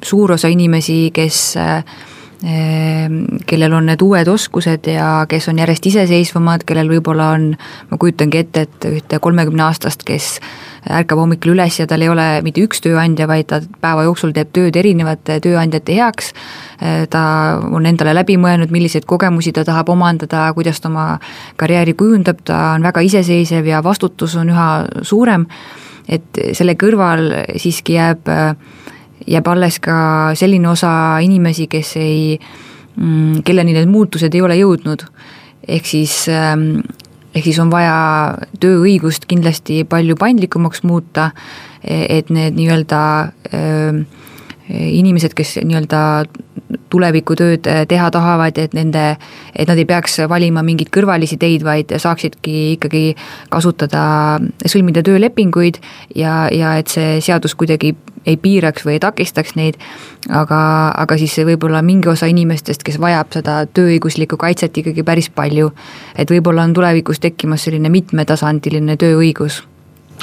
suur osa inimesi, kes äh, kellel on need uued oskused ja kes on järjest iseseisvamad, kellel võib-olla on, ma kujutangi ette, et ühte kolmekümne aastast, kes ärkab hommikul üles ja tal ei ole mitte üks tööandja, vaid ta päeva jooksul teeb tööd erinevate tööandjate heaks, ta on endale läbi mõelnud, milliseid kogemusi ta tahab omandada, kuidas ta oma karjääri kujundab, ta on väga iseseisev ja vastutus on üha suurem. Et selle kõrval siiski jääb, jääb alles ka selline osa inimesi, kes ei, mm, kelleni need muutused ei ole jõudnud. ehk siis, ähm, ehk siis on vaja tööõigust kindlasti palju paindlikumaks muuta, et need nii-öelda ähm, inimesed, kes nii-öelda tulevikutööd äh, teha tahavad, et nende, et nad ei peaks valima mingeid kõrvalisi teid, vaid saaksidki ikkagi kasutada, sõlmida töölepinguid ja, ja et see seadus kuidagi ei piiraks või ei takistaks neid, aga, aga siis võib-olla mingi osa inimestest, kes vajab seda tööõiguslikku kaitset ikkagi päris palju, et võib-olla on tulevikus tekkimas selline mitmetasandiline tööõigus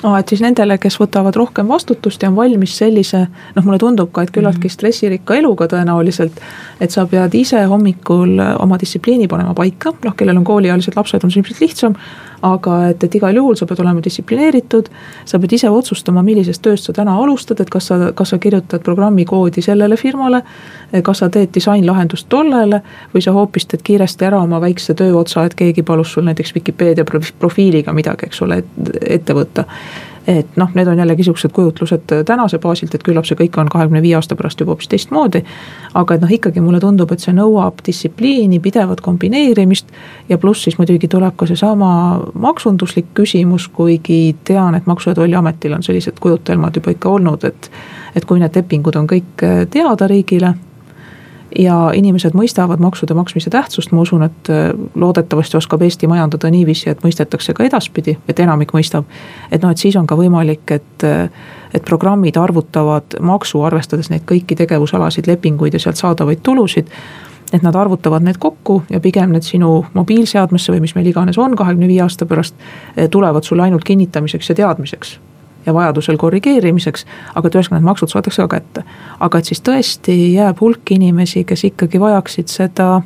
aa, et siis nendele, kes võtavad rohkem vastutust ja on valmis sellise, noh, mulle tundub ka, et küllaltki mhm. stressirikka eluga tõenäoliselt, et sa pead ise hommikul oma distsipliini panema paika, noh, kellel on kooliealised lapsed, on see ilmselt lihtsam, aga et, et igal juhul sa pead olema distsiplineeritud, sa pead ise otsustama, millisest tööst sa täna alustad, et kas sa, kas sa kirjutad programmi koodi sellele firmale, kas sa teed disainlahendust tollele või sa hoopis teed kiiresti ära oma väikse tööotsa, et keegi palus sul näiteks Vikipeedia profiiliga midagi, eks ole, ette võtta et noh, need on jällegi sihukesed kujutlused tänase baasilt, et küllap see kõik on kahekümne viie aasta pärast juba hoopis teistmoodi. aga et noh, ikkagi mulle tundub, et see nõuab distsipliini, pidevat kombineerimist. ja pluss siis muidugi tuleb ka seesama maksunduslik küsimus, kuigi tean, et Maksu- ja Tolliametil on sellised kujutelmad juba ikka olnud, et. et kui need lepingud on kõik teada riigile ja inimesed mõistavad maksude maksmise tähtsust, ma usun, et äh, loodetavasti oskab Eesti majandada niiviisi, et mõistetakse ka edaspidi, et enamik mõistab. et noh, et siis on ka võimalik, et, äh, et programmid arvutavad maksu, arvestades neid kõiki tegevusalasid, lepinguid ja sealt saadavaid tulusid. Et nad arvutavad need kokku ja pigem need sinu mobiilseadmesse või mis meil iganes on kahekümne viie aasta pärast, äh, tulevad sulle ainult kinnitamiseks ja teadmiseks ja vajadusel korrigeerimiseks, aga et ühesõnaga need maksud saadakse ka kätte. aga et siis tõesti jääb hulk inimesi, kes ikkagi vajaksid seda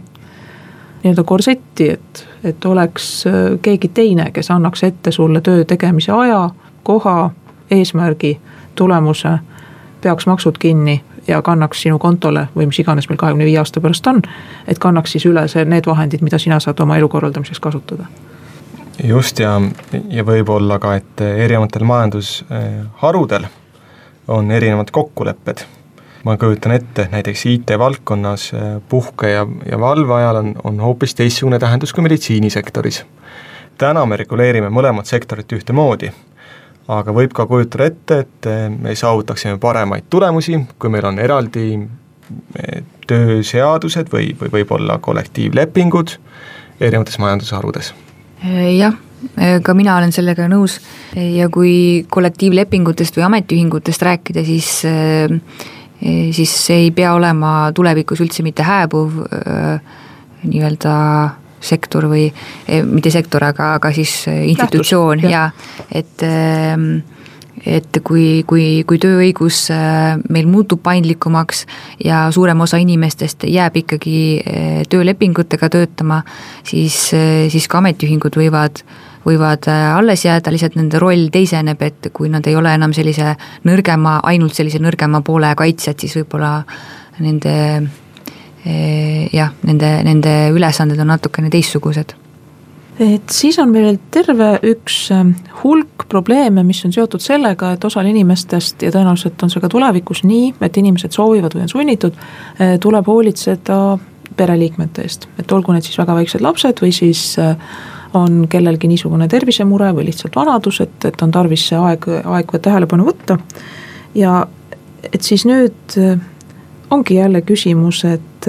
nii-öelda korsetti, et, et oleks äh, keegi teine, kes annaks ette sulle töö tegemise aja, koha, eesmärgi, tulemuse, peaks maksud kinni ja kannaks sinu kontole või mis iganes meil kahekümne viie aasta pärast on, et kannaks siis üle see, need vahendid, mida sina saad oma elu korraldamiseks kasutada just ja, ja võib-olla ka, et erinevatel majandusharudel on erinevad kokkulepped. ma kujutan ette, näiteks IT-valdkonnas eh, puhke ja, ja valve ajal on, on hoopis teistsugune tähendus kui meditsiinisektoris. täna me reguleerime mõlemat sektorit ühtemoodi, aga võib ka kujutada ette, et me saavutaksime paremaid tulemusi, kui meil on eraldi tööseadused või, või võib-olla kollektiivlepingud erinevates majandusharudes Äh, jah, äh, ka mina olen sellega nõus. Ja kui kollektiivlepingutest või ametiühingutest rääkida, siis äh, siis see ei pea olema tulevikus üldse mitte hääbuv nii-öelda sektor või mitte sektor, aga, aga siis institutsioon Lähtus, ja et et kui, kui, kui tööõigus äh, meil muutub paindlikumaks ja suurem osa inimestest jääb ikkagi äh, töölepingutega töötama, siis, äh, siis ka ametiühingud võivad võivad alles jääda, lihtsalt nende roll teiseneb, et kui nad ei ole enam sellise nõrgema, ainult sellise nõrgema poole kaitsjad, siis võib-olla nende jah, nende, nende ülesanded on natukene teistsugused et siis on meil terve üks ähm, hulk probleeme, mis on seotud sellega, et osal inimestest ja tõenäoliselt on see ka tulevikus nii, et inimesed soovivad või on sunnitud, äh, tuleb hoolitseda pereliikmete eest, et olgu need siis väga väiksed lapsed või siis äh, on kellelgi niisugune tervisemure või lihtsalt vanadus, et, et on tarvis see aeg, aeg tähelepanu võtta. ja et siis nüüd äh, ongi jälle küsimus, et,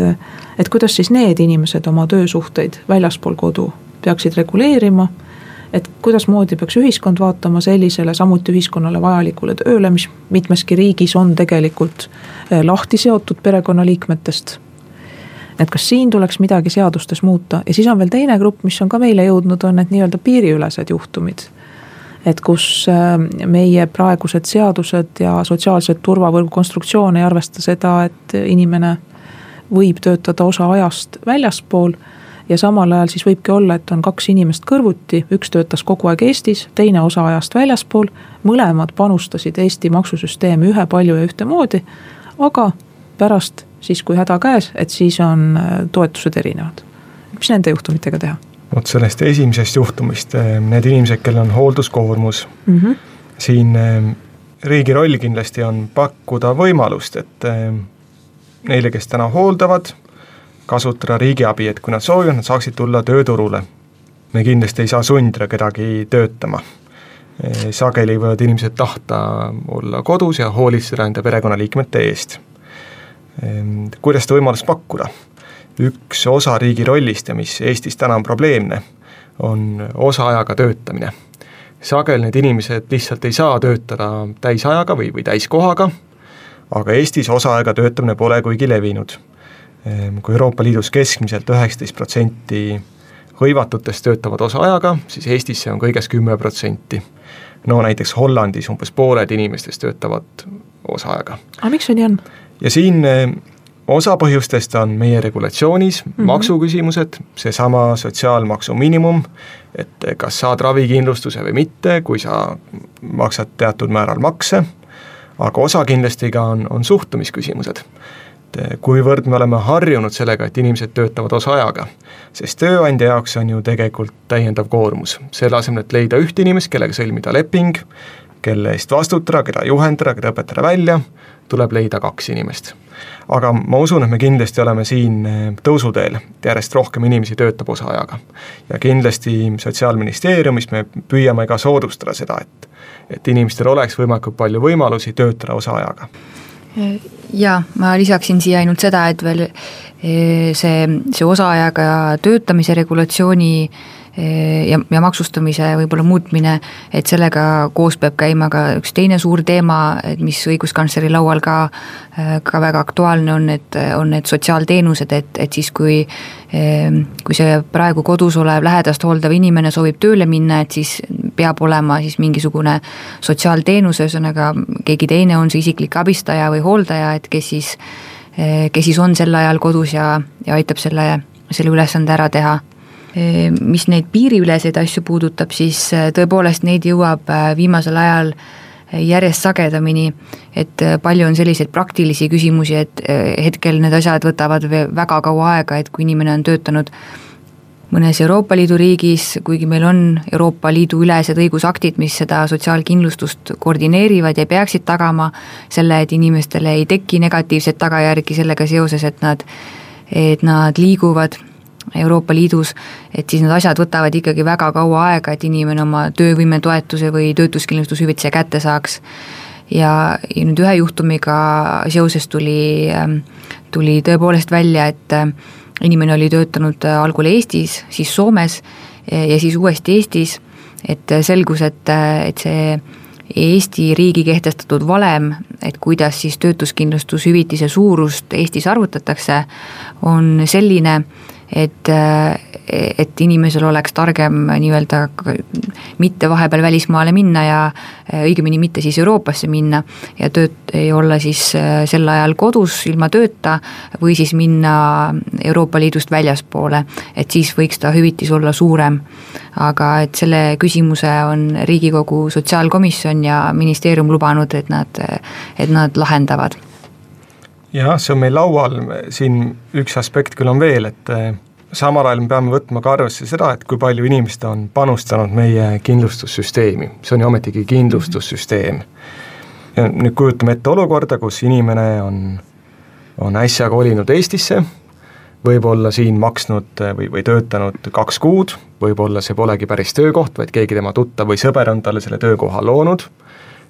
et kuidas siis need inimesed oma töösuhteid väljaspool kodu peaksid reguleerima. et kuidasmoodi peaks ühiskond vaatama sellisele samuti ühiskonnale vajalikule tööle, mis mitmeski riigis on tegelikult eh, lahti seotud perekonnaliikmetest et kas siin tuleks midagi seadustes muuta ja siis on veel teine grupp, mis on ka meile jõudnud, on need nii-öelda piiriülesed juhtumid. et kus eh, meie praegused seadused ja sotsiaalsed turvavõrgu konstruktsioon ei arvesta seda, et inimene võib töötada osa ajast väljaspool ja samal ajal siis võibki olla, et on kaks inimest kõrvuti, üks töötas kogu aeg Eestis, teine osa ajast väljaspool. mõlemad panustasid Eesti maksusüsteemi ühepalju ja ühtemoodi, aga pärast siis, kui häda käes, et siis on äh, toetused erinevad. mis nende juhtumitega teha? vot sellest esimesest juhtumist, äh, need inimesed, kellel on hoolduskoormus mm, -hmm. siin äh, riigi roll kindlasti on pakkuda võimalust, et neile, kes täna hooldavad kasutada riigiabi, et kui nad soovivad, nad saaksid tulla tööturule. me kindlasti ei saa sundida kedagi töötama. sageli võivad inimesed tahta olla kodus ja hoolitseda enda perekonnaliikmete eest. kuidas seda võimalust pakkuda? üks osa riigi rollist ja mis Eestis täna on probleemne, on osaajaga töötamine. sageli need inimesed lihtsalt ei saa töötada täisajaga või, või täiskohaga, aga Eestis osaajaga töötamine pole kuigi levinud kui Euroopa Liidus keskmiselt üheksateist protsenti hõivatutest töötavad osaajaga, siis Eestis see on kõigest kümme protsenti. no näiteks Hollandis umbes pooled inimestest töötavad osaajaga. aga miks see nii on? ja siin osa põhjustest on meie regulatsioonis mm, -hmm. maksuküsimused, seesama sotsiaalmaksu miinimum, et kas saad ravikindlustuse või mitte, kui sa maksad teatud määral makse, aga osa kindlasti ka on, on suhtumisküsimused. Et kuivõrd me oleme harjunud sellega, et inimesed töötavad osaajaga, sest tööandja jaoks on ju tegelikult täiendav koormus, selle asemel, et leida üht inimest, kellega sõlmida leping, kelle eest vastutada, keda juhendada, keda õpetada välja, tuleb leida kaks inimest. Aga ma usun, et me kindlasti oleme siin eh, tõusuteel, et järjest rohkem inimesi töötab osaajaga. ja kindlasti Sotsiaalministeeriumis me püüame ka soodustada seda, et et inimestel oleks võimalikult palju võimalusi töötada osaajaga jaa, ma lisaksin siia ainult seda, et veel eh, see, see osaajaga töötamise regulatsiooni ja, ja maksustamise võib-olla muutmine, et sellega koos peab käima ka üks teine suur teema, et mis õiguskantsleri laual ka, ka väga aktuaalne on, et on need sotsiaalteenused, et, et siis kui kui see praegu kodus olev lähedast hooldav inimene soovib tööle minna, et siis peab olema siis mingisugune sotsiaalteenus, ühesõnaga keegi teine on see isiklik abistaja või hooldaja, et kes siis, kes siis on sel ajal kodus ja, ja aitab selle, selle ülesande ära teha mis neid piiriüleseid asju puudutab, siis äh, tõepoolest neid jõuab äh, viimasel ajal äh, järjest sagedamini, et palju on selliseid praktilisi küsimusi, et hetkel need asjad võtavad väga kaua aega, et kui inimene on töötanud mõnes Euroopa Liidu riigis, kuigi meil on Euroopa Liidu ülesed õigusaktid, mis seda sotsiaalkindlustust koordineerivad ja peaksid tagama selle, et inimestele ei teki negatiivseid tagajärgi sellega seoses, et nad, et nad liiguvad Euroopa Liidus, et siis need asjad võtavad ikkagi väga kaua aega, et inimene oma töövõimetoetuse või töötuskindlustushüvitise kätte saaks. ja, ja nüüd ühe juhtumiga seoses tuli, ähm, tuli tõepoolest välja, et äh, inimene oli töötanud äh, algul Eestis, siis Soomes ja siis uuesti Eestis, et äh, selgus, et, et see Eesti riigi kehtestatud valem, et kuidas siis töötuskindlustushüvitise suurust Eestis arvutatakse, on selline, et, et inimesel oleks targem nii-öelda mitte vahepeal välismaale minna ja õigemini mitte siis Euroopasse minna ja tööd, olla siis sel ajal kodus ilma tööta või siis minna Euroopa Liidust väljaspoole, et siis võiks ta hüvitis olla suurem. aga et selle küsimuse on Riigikogu Sotsiaalkomisjon ja ministeerium lubanud, et nad, et nad lahendavad jah, see on meil laual, siin üks aspekt küll on veel, et eh, samal ajal me peame võtma ka arvesse seda, et kui palju inimesed on panustanud meie kindlustussüsteemi, see on ju ometigi kindlustussüsteem. ja nüüd kujutame ette olukorda, kus inimene on, on äsja kolinud Eestisse, võib-olla siin maksnud eh, või, või töötanud kaks kuud, võib-olla see polegi päris töökoht, vaid keegi tema tuttav või sõber on talle selle töökoha loonud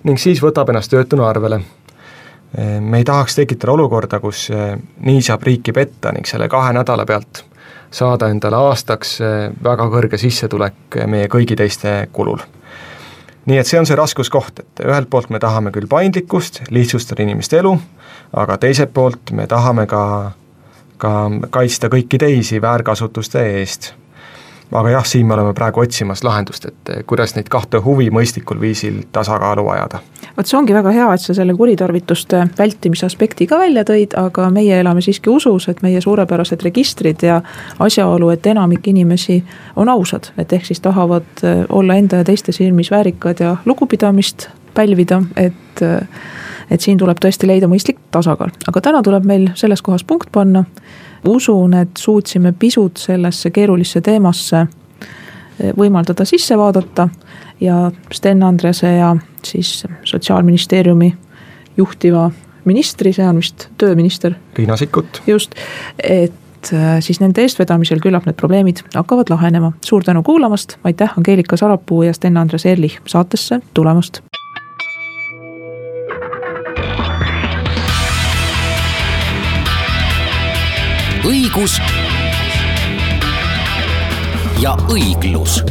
ning siis võtab ennast töötuna arvele me ei tahaks tekitada olukorda, kus eh, nii saab riiki petta ning selle kahe nädala pealt saada endale aastaks eh, väga kõrge sissetulek meie kõigi teiste kulul. nii et see on see raskuskoht, et ühelt poolt me tahame küll paindlikkust, lihtsustada inimeste elu, aga teiselt poolt me tahame ka, ka kaitsta kõiki teisi väärkasutuste eest aga jah, siin me oleme praegu otsimas lahendust, et eh, kuidas neid kahte huvi mõistlikul viisil tasakaalu ajada. vot see ongi väga hea, et sa selle kuritarvituste vältimise aspekti ka välja tõid, aga meie elame siiski usus, et meie suurepärased registrid ja asjaolu, et enamik inimesi on ausad, et ehk siis tahavad eh, olla enda ja teiste silmis väärikad ja lugupidamist pälvida, et eh, et siin tuleb tõesti leida mõistlik tasakaal, aga täna tuleb meil selles kohas punkt panna usun, et suutsime pisut sellesse keerulisse teemasse eh, võimaldada sisse vaadata ja Sten Andrese ja siis Sotsiaalministeeriumi juhtiva ministri, see on vist tööminister. Riina Sikkut. just, et eh, siis nende eestvedamisel küllap need probleemid hakkavad lahenema. suur tänu kuulamast, aitäh Angeelika Sarapuu ja Sten Andres Erlich saatesse tulemast õigus ja õiglus